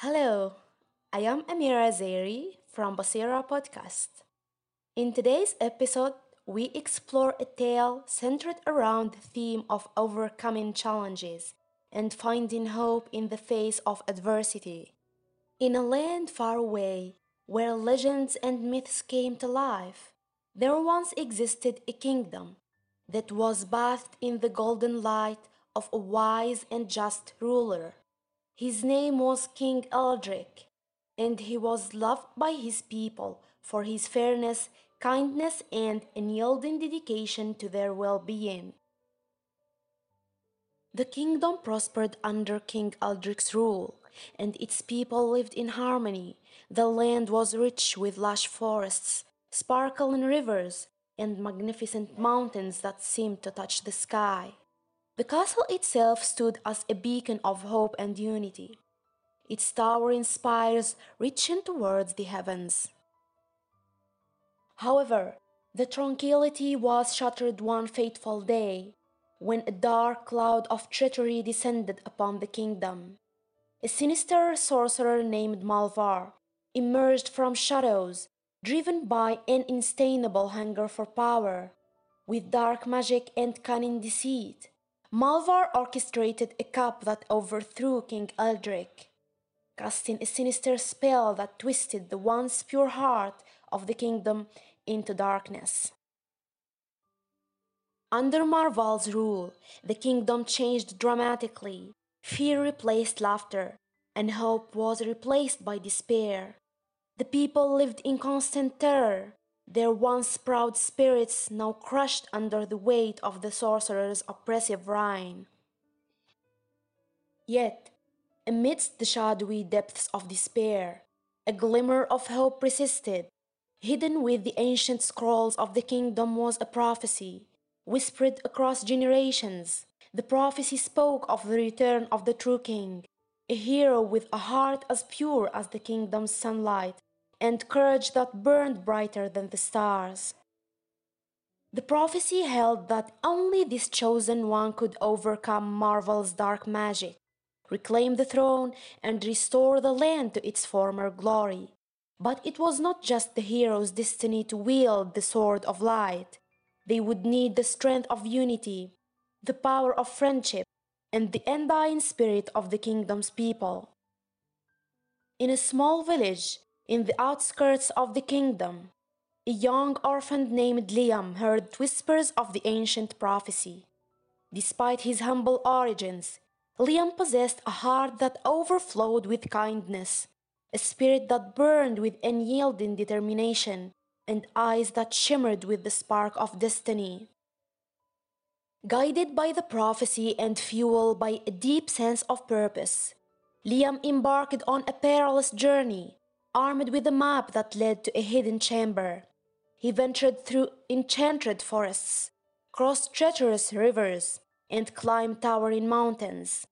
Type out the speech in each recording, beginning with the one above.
Hello, I am Amira Zairi from Basira Podcast. In today's episode, we explore a tale centered around the theme of overcoming challenges and finding hope in the face of adversity. In a land far away, where legends and myths came to life, there once existed a kingdom that was bathed in the golden light of a wise and just ruler. His name was King Eldrick, and he was loved by his people for his fairness, kindness, and unyielding dedication to their well being. The kingdom prospered under King Eldrick's rule, and its people lived in harmony. The land was rich with lush forests, sparkling rivers, and magnificent mountains that seemed to touch the sky. The castle itself stood as a beacon of hope and unity, its towering spires reaching towards the heavens. However, the tranquility was shattered one fateful day when a dark cloud of treachery descended upon the kingdom. A sinister sorcerer named Malvar emerged from shadows, driven by an insatiable hunger for power. With dark magic and cunning deceit, Malvar orchestrated a coup that overthrew King Eldrick, casting a sinister spell that twisted the once pure heart of the kingdom into darkness. Under Malvar's rule, the kingdom changed dramatically. Fear replaced laughter, and hope was replaced by despair. The people lived in constant terror, their once proud spirits now crushed under the weight of the sorcerer's oppressive reign. Yet, amidst the shadowy depths of despair, a glimmer of hope persisted. Hidden with the ancient scrolls of the kingdom was a prophecy, whispered across generations. The prophecy spoke of the return of the true king, a hero with a heart as pure as the kingdom's sunlight and courage that burned brighter than the stars. The prophecy held that only this chosen one could overcome Malvar's dark magic, reclaim the throne, and restore the land to its former glory. But it was not just the hero's destiny to wield the sword of light. They would need the strength of unity, the power of friendship, and the undying spirit of the kingdom's people. In a small village, in the outskirts of the kingdom, a young orphan named Liam heard whispers of the ancient prophecy. Despite his humble origins, Liam possessed a heart that overflowed with kindness, a spirit that burned with unyielding determination, and eyes that shimmered with the spark of destiny. Guided by the prophecy and fueled by a deep sense of purpose, Liam embarked on a perilous journey armed with a map that led to a hidden chamber. He ventured through enchanted forests, crossed treacherous rivers, and climbed towering mountains.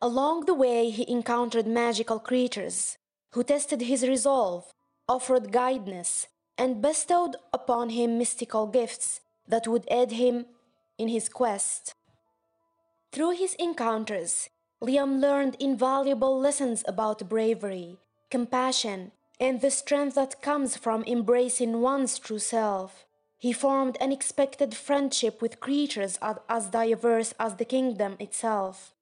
Along the way, he encountered magical creatures who tested his resolve, offered guidance, and bestowed upon him mystical gifts that would aid him in his quest. Through his encounters, Liam learned invaluable lessons about bravery, compassion, and the strength that comes from embracing one's true self. He formed unexpected friendship with creatures as diverse as the kingdom itself.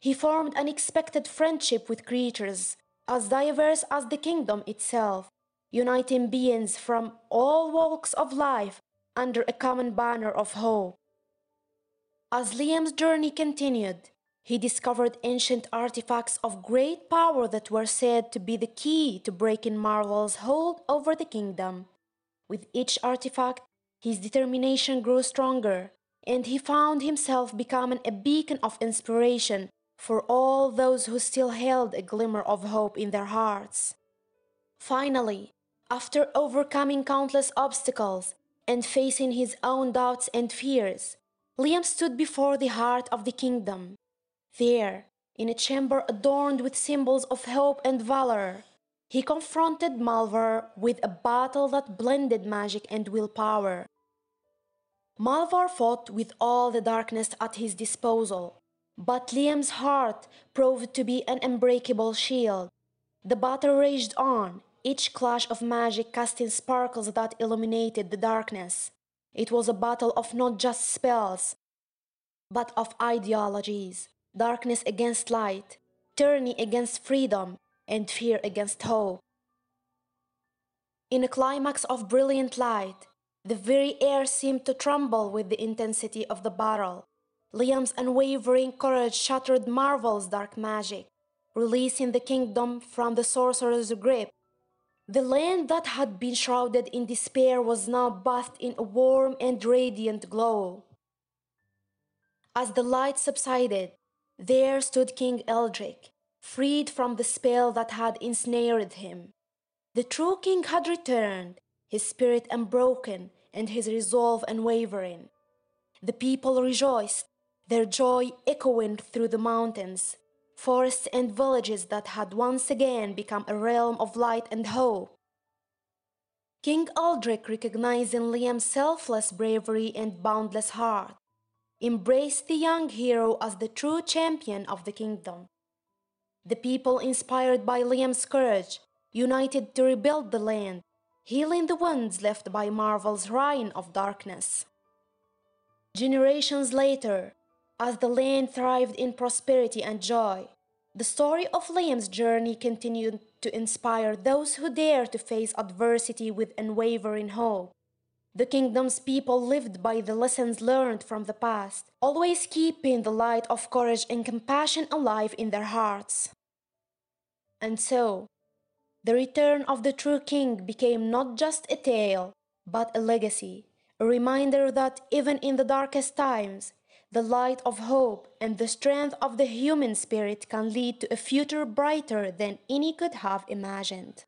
He formed unexpected friendship with creatures as diverse as the kingdom itself, uniting beings from all walks of life under a common banner of hope. As Liam's journey continued, he discovered ancient artifacts of great power that were said to be the key to breaking Malvar's hold over the kingdom. With each artifact, his determination grew stronger, and he found himself becoming a beacon of inspiration for all those who still held a glimmer of hope in their hearts. Finally, after overcoming countless obstacles and facing his own doubts and fears, Liam stood before the heart of the kingdom. There, in a chamber adorned with symbols of hope and valor, he confronted Malvar with a battle that blended magic and willpower. Malvar fought with all the darkness at his disposal, But Liam's heart proved to be an unbreakable shield. The battle raged on, each clash of magic casting sparkles that illuminated the darkness. It was a battle of not just spells, but of ideologies darkness against light, tyranny against freedom, and fear against hope. In a climax of brilliant light, the very air seemed to tremble with the intensity of the battle. Liam's unwavering courage shattered Malvar's dark magic, releasing the kingdom from the sorcerer's grip. The land that had been shrouded in despair was now bathed in a warm and radiant glow. As the light subsided, there stood King Eldrick, freed from the spell that had ensnared him. The true king had returned, his spirit unbroken and his resolve unwavering. The people rejoiced, their joy echoing through the mountains, forests, and villages that had once again become a realm of light and hope. King Eldrick, recognizing Liam's selfless bravery and boundless heart, embraced the young hero as the true champion of the kingdom. The people, inspired by Liam's courage, united to rebuild the land, healing the wounds left by Malvar's reign of darkness. Generations later, as the land thrived in prosperity and joy, the story of Liam's journey continued to inspire those who dare to face adversity with unwavering hope. The kingdom's people lived by the lessons learned from the past, always keeping the light of courage and compassion alive in their hearts. And so, the return of the true king became not just a tale, but a legacy, a reminder that even in the darkest times, the light of hope and the strength of the human spirit can lead to a future brighter than any could have imagined.